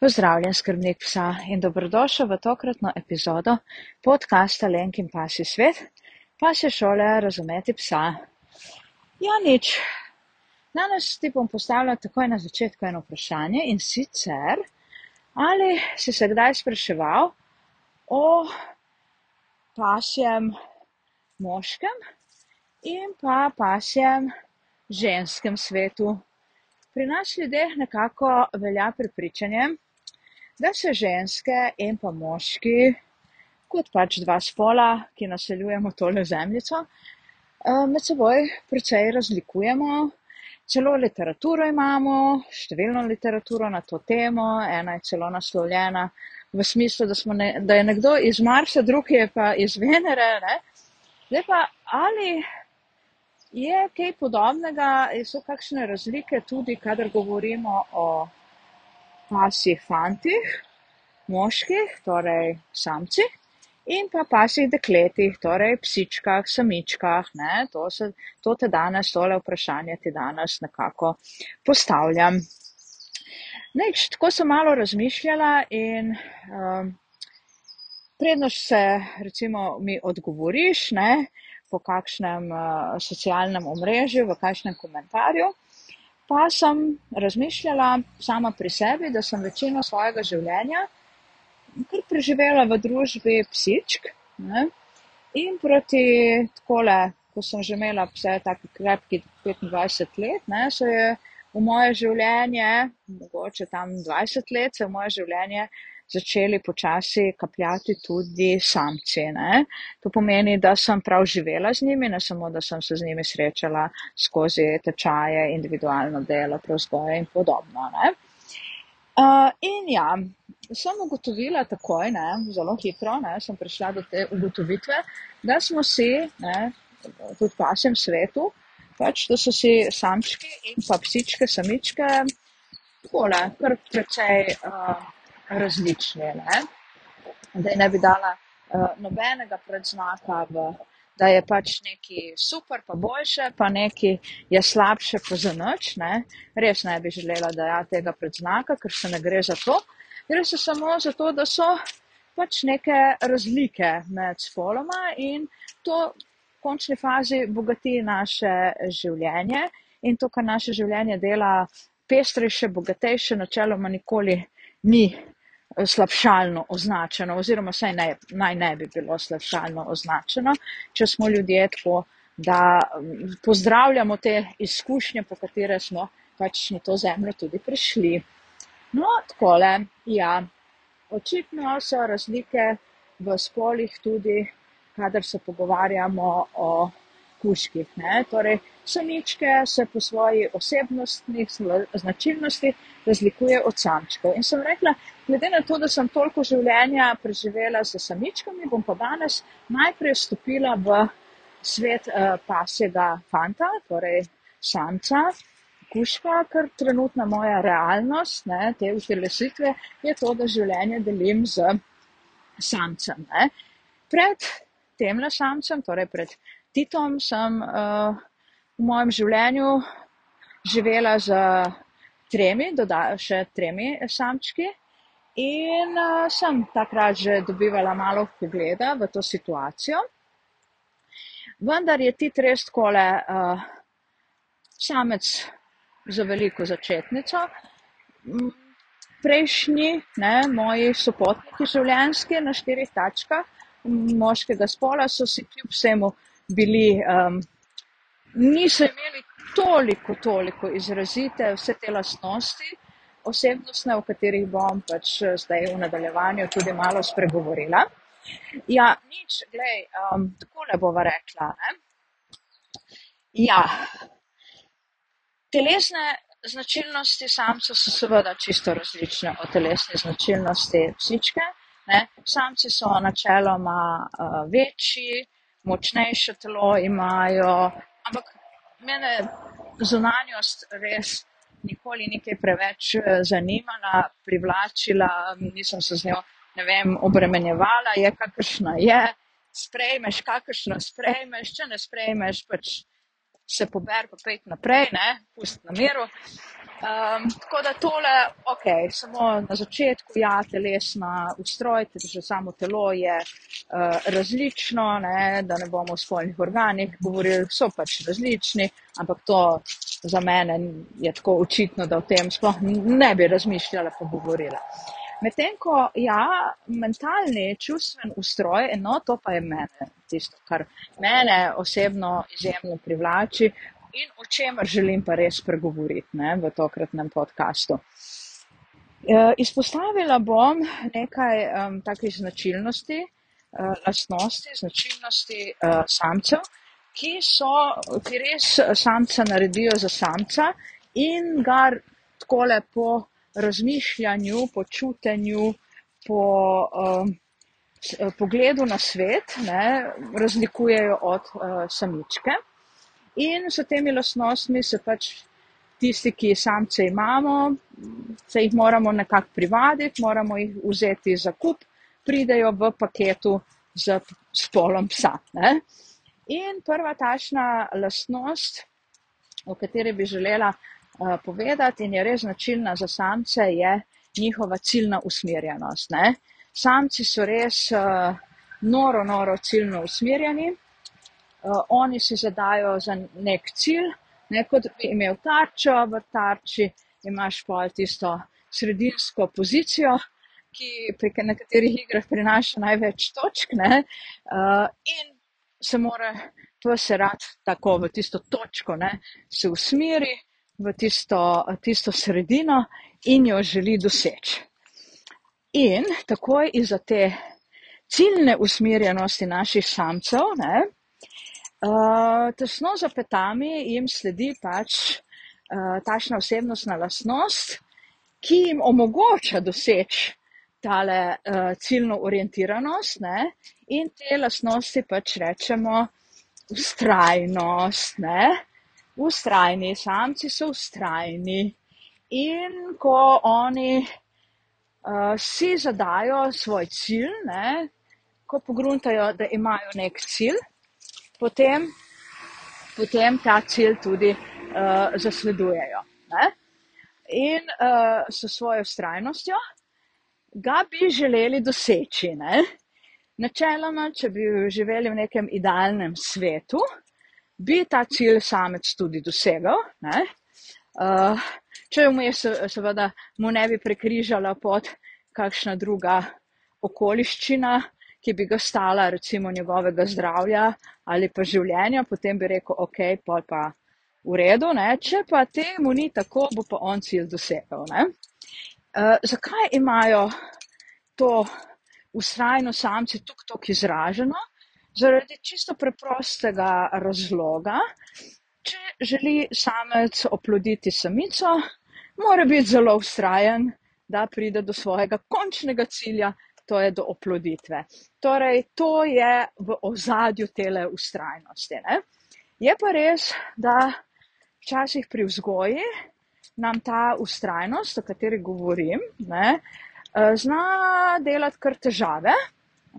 Pozdravljen, skrbnik psa in dobrodošel v tokratno epizodo podcasta Lenk in pasi svet, pa še šole razumeti psa. Ja, nič. Danes ti bom postavila takoj na začetku eno vprašanje in sicer, ali si se kdaj spraševal o pasjem moškem in pa pasjem ženskem svetu Pri nas ljudeh nekako velja prepričanje, da se ženske in pa moški, kot pač dva spola, ki naseljujemo tole zemljico, eh, med seboj precej razlikujemo. Celo literaturo imamo, številno literaturo na to temo, ena je celo naslovljena v smislu, da, ne, da je nekdo iz Marsa, drugi je pa iz Venere. Ne? Zdaj pa ali Je kaj podobnega, so kakšne razlike tudi, kadar govorimo o pasjih fantih, moških, torej samcih, in pa pasjih dekletih, torej psičkah, samičkah. Ne? To, se, to te danes, tole vprašanje ti danes nekako postavljam. Neč, tako sem malo razmišljala in um, predno se recimo mi odgovoriš, ne, po kakšnem uh, socialnem omrežju, v kakšnem komentarju. Pa sem razmišljala sama pri sebi, da sem večino svojega življenja kar preživela v družbi psičk. Ne? In proti takole, ko sem že imela vse tako krepki 25 let, ne, se je v moje življenje, mogoče tam 20 let, se je v moje življenje začeli počasi kapljati tudi samci. Ne? To pomeni, da sem prav živela z njimi, ne samo, da sem se z njimi srečala skozi tečaje, individualno delo, prevzgoje in podobno. Uh, in ja, sem ugotovila takoj, ne, zelo hitro, ne, sem prišla do te ugotovitve, da smo si, ne, tudi v vašem svetu, pač, da so si samčki in pa psičke, samičke, takole, kar precej. Uh, različni. Ne? Da ne bi dala uh, nobenega predznaka, v, da je pač neki super, pa boljše, pa neki je slabše, pa za noč. Res ne bi želela, da ja tega predznaka, ker se ne gre za to. Gre se samo za to, da so pač neke razlike med spoloma in to v končni fazi bogati naše življenje in to, kar naše življenje dela pestrejše, bogatejše, načeloma nikoli ni slabšalno označeno, oziroma saj ne, naj ne bi bilo slabšalno označeno, če smo ljudje tako, da pozdravljamo te izkušnje, po katere smo pač na to zemljo tudi prišli. No, takole, ja, očitno so razlike v spolih tudi, kadar se pogovarjamo o kuških. Ne? Torej, samičke se po svoji osebnostni značilnosti razlikuje od samčkov. In sem rekla, glede na to, da sem toliko življenja preživela s samičkami, bom pa danes najprej stopila v svet uh, pasjega fanta, torej samca. Kuška, ker trenutna moja realnost, ne, te utelesitve, je to, da življenje delim z samcem. Ne. Pred temle samcem, torej pred Titom sem uh, v mojem življenju živela z tremi, dodajo še tremi samčki. In uh, sem takrat že dobivala malo pogleda v to situacijo. Vendar je ti res takole uh, samec za veliko začetnico. Prejšnji, ne, moji sopotniki življenjski na štirih tačkah moškega spola so si kljub vsemu bili, um, niso imeli toliko, toliko izrazite vse te lastnosti osebnostne, o katerih bom pač eh, zdaj v nadaljevanju tudi malo spregovorila. Ja, nič, glej, um, tako le bova rekla. Ne? Ja, telesne značilnosti samcev so seveda čisto različne od telesne značilnosti psičke. Ne? Samci so načeloma uh, večji, močnejše telo imajo, ampak mene zunanjost res nikoli nekaj preveč eh, zanimala, privlačila, nisem se z njo, ne vem, obremenjevala, je kakršna je, sprejmeš, kakršno sprejmeš, če ne sprejmeš, pač se pober, pa pet naprej, ne, pust na miru. Um, tako da tole, ok, samo na začetku, ja, telesna ustroj, že samo telo je uh, različno, ne, da ne bomo o spolnih organih govorili, so pač različni, ampak to za mene je tako očitno, da o tem sploh ne bi razmišljala, pa govorila. Medtem ko ja, mentalni, čustven ustroj, no, to pa je mene, tisto, kar mene osebno izjemno privlači, in o čemer želim pa res pregovoriti ne, v tokratnem podkastu. E, izpostavila bom nekaj um, takih značilnosti, uh, lastnosti, značilnosti uh, samcev, ki so, ki res samca naredijo za samca in ga tako lepo razmišljanju, po čutenju, po um, pogledu na svet, ne, razlikujejo od uh, samičke. In s temi lastnostmi se pač tisti, ki samce imamo, se jih moramo nekako privaditi, moramo jih vzeti za kup, pridejo v paketu z spolom psa. Ne? In prva tašna lastnost, o kateri bi želela uh, povedati in je res značilna za samce, je njihova ciljna usmerjenost. Ne? Samci so res uh, noro, noro ciljno usmerjeni oni si zadajo za nek cilj, ne kot bi imel tarčo, v tarči imaš pa tisto sredinsko pozicijo, ki pri nekaterih igrah prinaša največ točk ne, uh, in se mora to se rad tako v tisto točko, ne, se usmeri v tisto, tisto sredino in jo želi doseči. In takoj iza te ciljne usmerjenosti naših samcev, ne, Uh, tesno za petami jim sledi pač uh, tašna osebnostna lastnost, ki jim omogoča doseči tale uh, ciljno orientiranost ne? in te lastnosti pač rečemo ustrajnost. Ne? Ustrajni, samci so ustrajni in ko oni uh, si zadajo svoj cilj, ne? ko pogruntajo, da imajo nek cilj, potem, potem ta cilj tudi uh, zasledujejo. Ne? In uh, s svojo ustrajnostjo ga bi želeli doseči. Ne? Načeloma, če bi živeli v nekem idealnem svetu, bi ta cilj samec tudi dosegel. Uh, če vmes, seveda, mu ne bi prekrižala pod kakšna druga okoliščina, ki bi ga stala, recimo, njegovega zdravja ali pa življenja, potem bi rekel, ok, pa pa v redu, ne? če pa temu ni tako, bo pa on cilj dosegel. Uh, zakaj imajo to ustrajno samci tukaj tako izraženo? Zaradi čisto preprostega razloga, če želi samec oploditi samico, mora biti zelo ustrajen, da pride do svojega končnega cilja, to je do oploditve. Torej, to je v ozadju tele ustrajnosti. Ne? Je pa res, da včasih pri vzgoji nam ta ustrajnost, o kateri govorim, ne, eh, zna delati kar težave.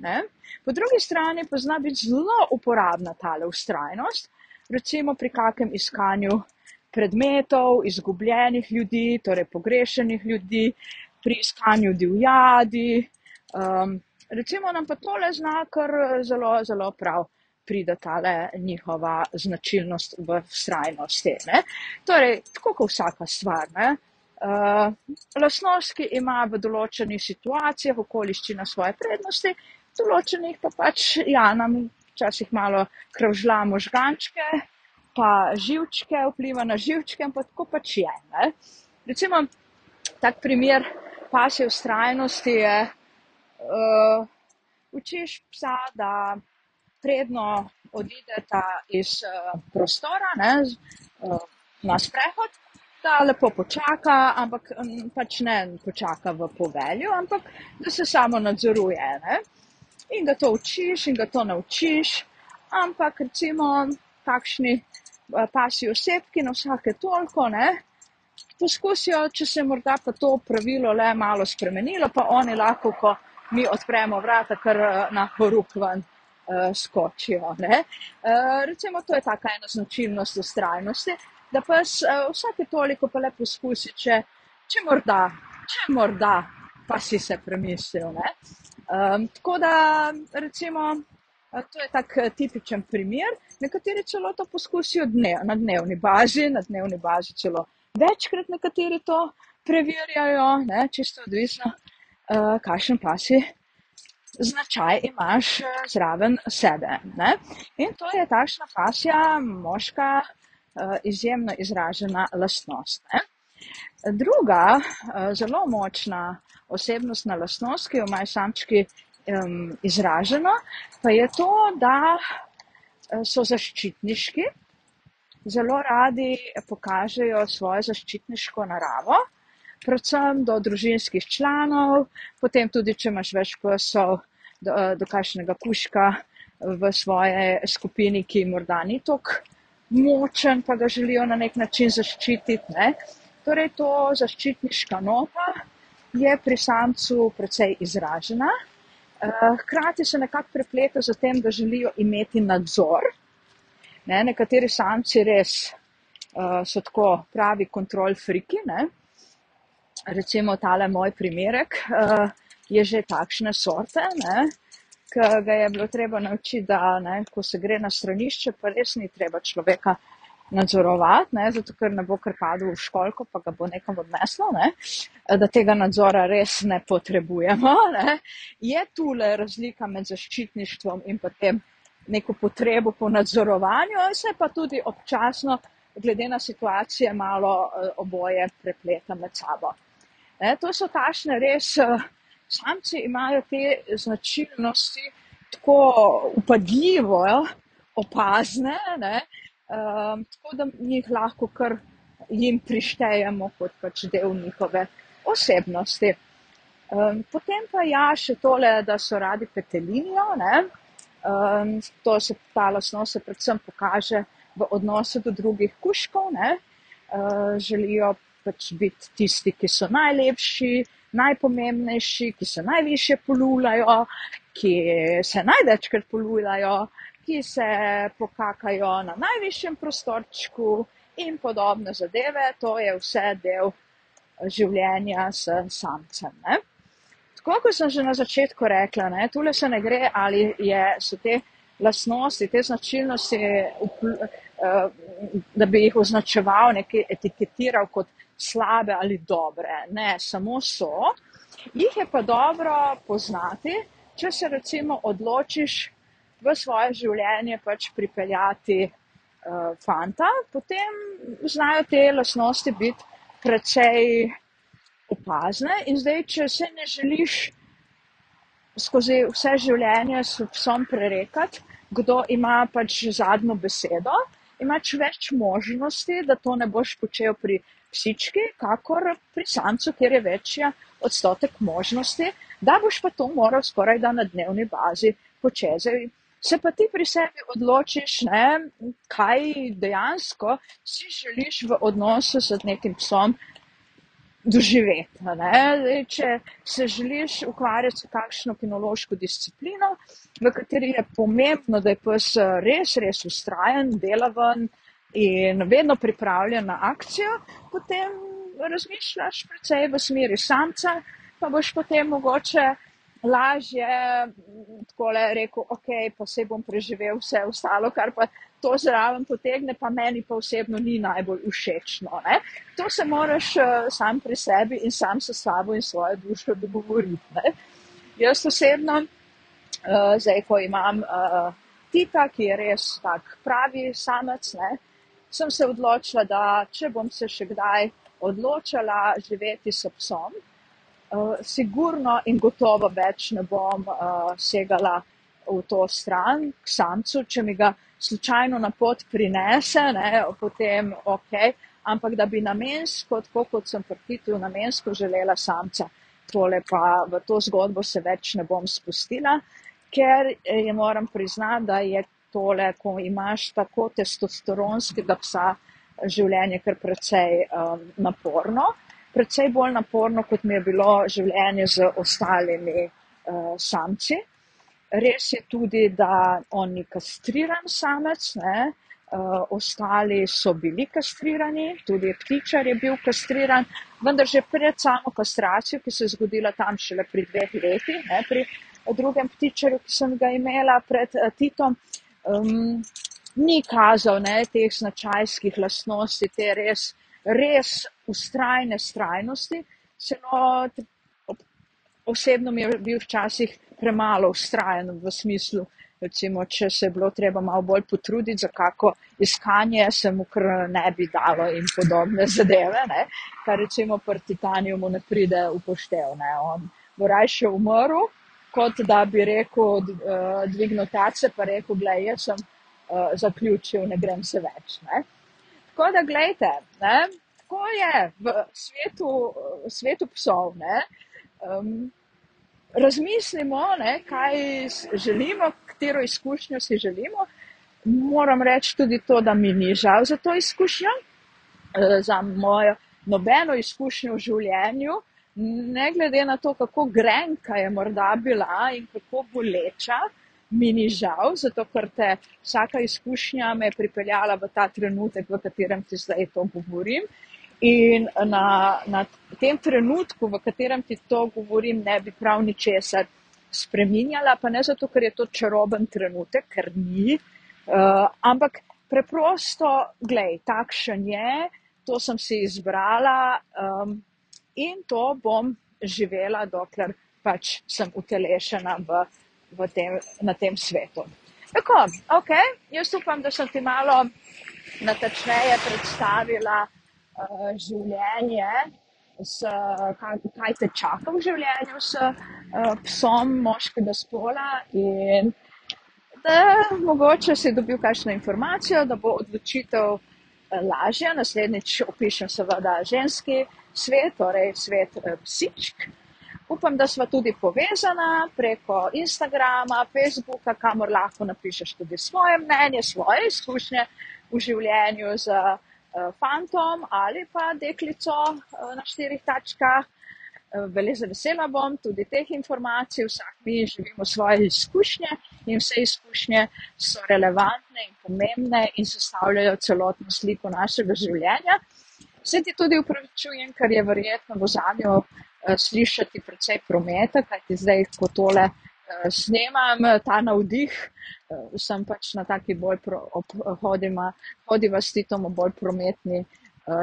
Ne? Po drugi strani pa zna biti zelo uporabna tale ustrajnost, recimo pri kakem iskanju predmetov, izgubljenih ljudi, torej pogrešenih ljudi, pri iskanju divjadi, Um, recimo nam pa tole zna kar zelo, zelo prav pride tale njihova značilnost v vztrajnosti. Ne? Torej, tako kot vsaka stvar. Ne? Uh, lasnost, ki ima v določenih situacijah okoliščina svoje prednosti, določenih pa pač, ja, nam včasih malo kravžla možgančke, pa živčke, vpliva na živčke, ampak tako pač je. Ne? Recimo, tak primer pasje vztrajnosti je, uh, učiš psa, da predno odideta iz uh, prostora ne, uh, na sprehod, da lepo počaka, ampak um, pač ne počaka v povelju, ampak da se samo nadzoruje. Ne. In ga to učiš, in ga to naučiš, ampak recimo takšni uh, pasji osebki na vsake toliko, ne. Poskusijo, če se morda pa to pravilo le malo spremenilo, pa oni lahko, ko mi odpremo vrata, kar eh, na horuk ven uh, skočijo. Uh, recimo, to je taka ena značilnost ustrajnosti. da pa vsake toliko pa le poskusi, če, če morda, če morda pa si se premislil. Um, tako da, recimo, to je tak tipičen primer. Nekateri celo to poskusijo dnev, na dnevni bazi, na dnevni bazi celo večkrat, nekateri to preverjajo, ne? čisto odvisno, uh, kakšen pa si značaj imaš eh, zraven sebe. Ne? In to je takšna fasja, moška, eh, izjemno izražena lastnost. Ne? Druga, eh, zelo močna osebnostna lastnost, ki jo imajo samčki um, izraženo, pa je to, da so zaščitniški, zelo radi pokažejo svojo zaščitniško naravo, predvsem do družinskih članov, potem tudi, če imaš več psov, do, do kakšnega kuška v svoje skupini, ki morda ni tako močen, pa ga želijo na nek način zaščititi. Ne? Torej, to zaščitniška nota je pri samcu precej izražena. Eh, hkrati se nekako prepleta z tem, da želijo imeti nadzor. Ne? Nekateri samci res uh, so tako pravi kontrol friki. Ne? Recimo tale moj primerek, uh, je že takšne sorte, ki ga je bilo treba naučiti, da ne, ko se gre na stranišče, pa res ni treba človeka nadzorovati, ne, zato ker ne bo kar padel v školko, pa ga bo nekam odneslo, ne, da tega nadzora res ne potrebujemo. Ne. Je tule razlika med zaščitništvom in potem neko potrebo po nadzorovanju, se pa tudi občasno, glede na situacije, malo uh, oboje prepleta med sabo. Ne, to so tašne res, uh, samci imajo te značilnosti tako upadljivo, ja, opazne, ne, um, tako da jih lahko kar jim prištejemo kot pač del njihove osebnosti. Um, potem pa ja, še tole, da so radi petelinijo, ne, um, to se ta lasnost se predvsem pokaže v odnosu do drugih kuškov, ne, uh, želijo pač biti tisti, ki so najlepši, najpomembnejši, ki se najviše polulajo, ki se največkrat polulajo, ki se pokakajo na najvišjem prostorčku in podobne zadeve. To je vse del življenja s samcem. Ne? Tako kot sem že na začetku rekla, ne, tule se ne gre, ali je, so te lasnosti, te značilnosti, eh, da bi jih označeval, nekaj etiketiral kot slabe ali dobre. Ne, samo so. Jih je pa dobro poznati, če se recimo odločiš v svoje življenje pač pripeljati uh, fanta, potem znajo te lasnosti biti precej opazne. In zdaj, če se ne želiš skozi vse življenje s psom prerekati, kdo ima pač zadnjo besedo, imaš več možnosti, da to ne boš počel pri psički, kakor pri samcu, kjer je večja odstotek možnosti, da boš pa to moral skoraj da na dnevni bazi početi. Se pa ti pri sebi odločiš, ne, kaj dejansko si želiš v odnosu s nekim psom doživeti. Ne. Če se želiš ukvarjati s kakšno kinološko disciplino, v kateri je pomembno, da je pes res, res ustrajen, delaven, in vedno pripravljen na akcijo, potem razmišljaš precej v smeri samca, pa boš potem mogoče lažje tako le rekel, ok, pa se bom preživel vse ostalo, kar pa to zraven potegne, pa meni pa osebno ni najbolj všečno. Ne? To se moraš uh, sam pri sebi in sam s sabo in svojo dušo dogovoriti. Ne? Jaz osebno, uh, zdaj ko imam uh, Tita, ki je res tak pravi samec, ne? Sem se odločila, da če bom se še kdaj odločila živeti s psom, uh, sigurno in gotovo več ne bom uh, segala v to stran k samcu, če mi ga slučajno na pot prinese, ne, potem ok, ampak da bi namensko, tako kot sem prtitu, namensko želela samca, tole pa v to zgodbo se več ne bom spustila, ker je moram priznati, da je tole, ko imaš tako testosteronskega psa, življenje kar precej um, naporno. Predvsej bolj naporno, kot mi je bilo življenje z ostalimi uh, samci. Res je tudi, da on ni kastriran samec, ne? uh, ostali so bili kastrirani, tudi ptičar je bil kastriran, vendar že pred samo kastracijo, ki se je zgodila tam šele pri dveh letih, ne, pri drugem ptičarju, ki sem ga imela pred uh, Titom, um, ni kazal ne, teh značajskih lastnosti, te res, res ustrajne strajnosti. Celo osebno mi je bil včasih premalo ustrajen v smislu, recimo, če se je bilo treba malo bolj potruditi za kako iskanje, se mu kar ne bi dalo in podobne zadeve, ne? kar recimo pri Titaniumu ne pride upoštev. Ne? On bo rajše umrl, kot da bi rekel, uh, dvignil tace, pa rekel, gledaj, jaz sem uh, zaključil, ne grem se več. Ne? Tako da, gledajte, tako je v svetu, svetu psov. Um, razmislimo, ne, kaj želimo, katero izkušnjo si želimo. Moram reči tudi to, da mi ni žal za to izkušnjo, eh, za mojo nobeno izkušnjo v življenju, ne glede na to, kako grenka je morda bila in kako boleča, mi ni žal, zato ker te vsaka izkušnja me je pripeljala v ta trenutek, v katerem ti zdaj to govorim. In na, na tem trenutku, v katerem ti to govorim, ne bi prav ničesar spremenjala, pa ne zato, ker je to čaroben trenutek, ker ni, uh, ampak preprosto, gledaj, takšen je, to sem si izbrala um, in to bom živela, dokler pač sem utelešena v, v tem, na tem svetu. Tako, ok, jaz upam, da sem ti malo natačneje predstavila. Eh, življenje, s, kaj, kaj te čaka v življenju s uh, psom moškega spola. In da mogoče si dobil kakšno informacijo, da bo odločitev uh, lažja. Naslednjič opišem seveda ženski svet, torej svet uh, psičk. Upam, da smo tudi povezana preko Instagrama, Facebooka, kamor lahko napišeš tudi svoje mnenje, svoje izkušnje v življenju. Z, Eh, fantom ali pa deklico eh, na štirih tačkah. Vele eh, vesela bom tudi teh informacij, vsak mi živimo svoje izkušnje in vse izkušnje so relevantne in pomembne in sestavljajo celotno sliko našega življenja. Se ti tudi upravičujem, ker je verjetno v zadnjo slišati precej prometa, kajti zdaj, ko tole snemam, ta navdih, sem pač na taki bolj hodima, hodiva s titom bolj prometni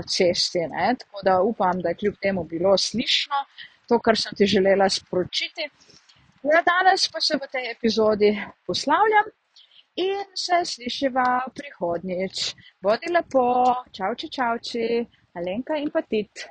cesti. Ne? Tako da upam, da je kljub temu bilo slišno to, kar sem ti želela sporočiti. Ja, danes pa se v tej epizodi poslavljam in se slišiva prihodnjič. Bodi lepo, čau, čau, čau, Alenka in pa tit.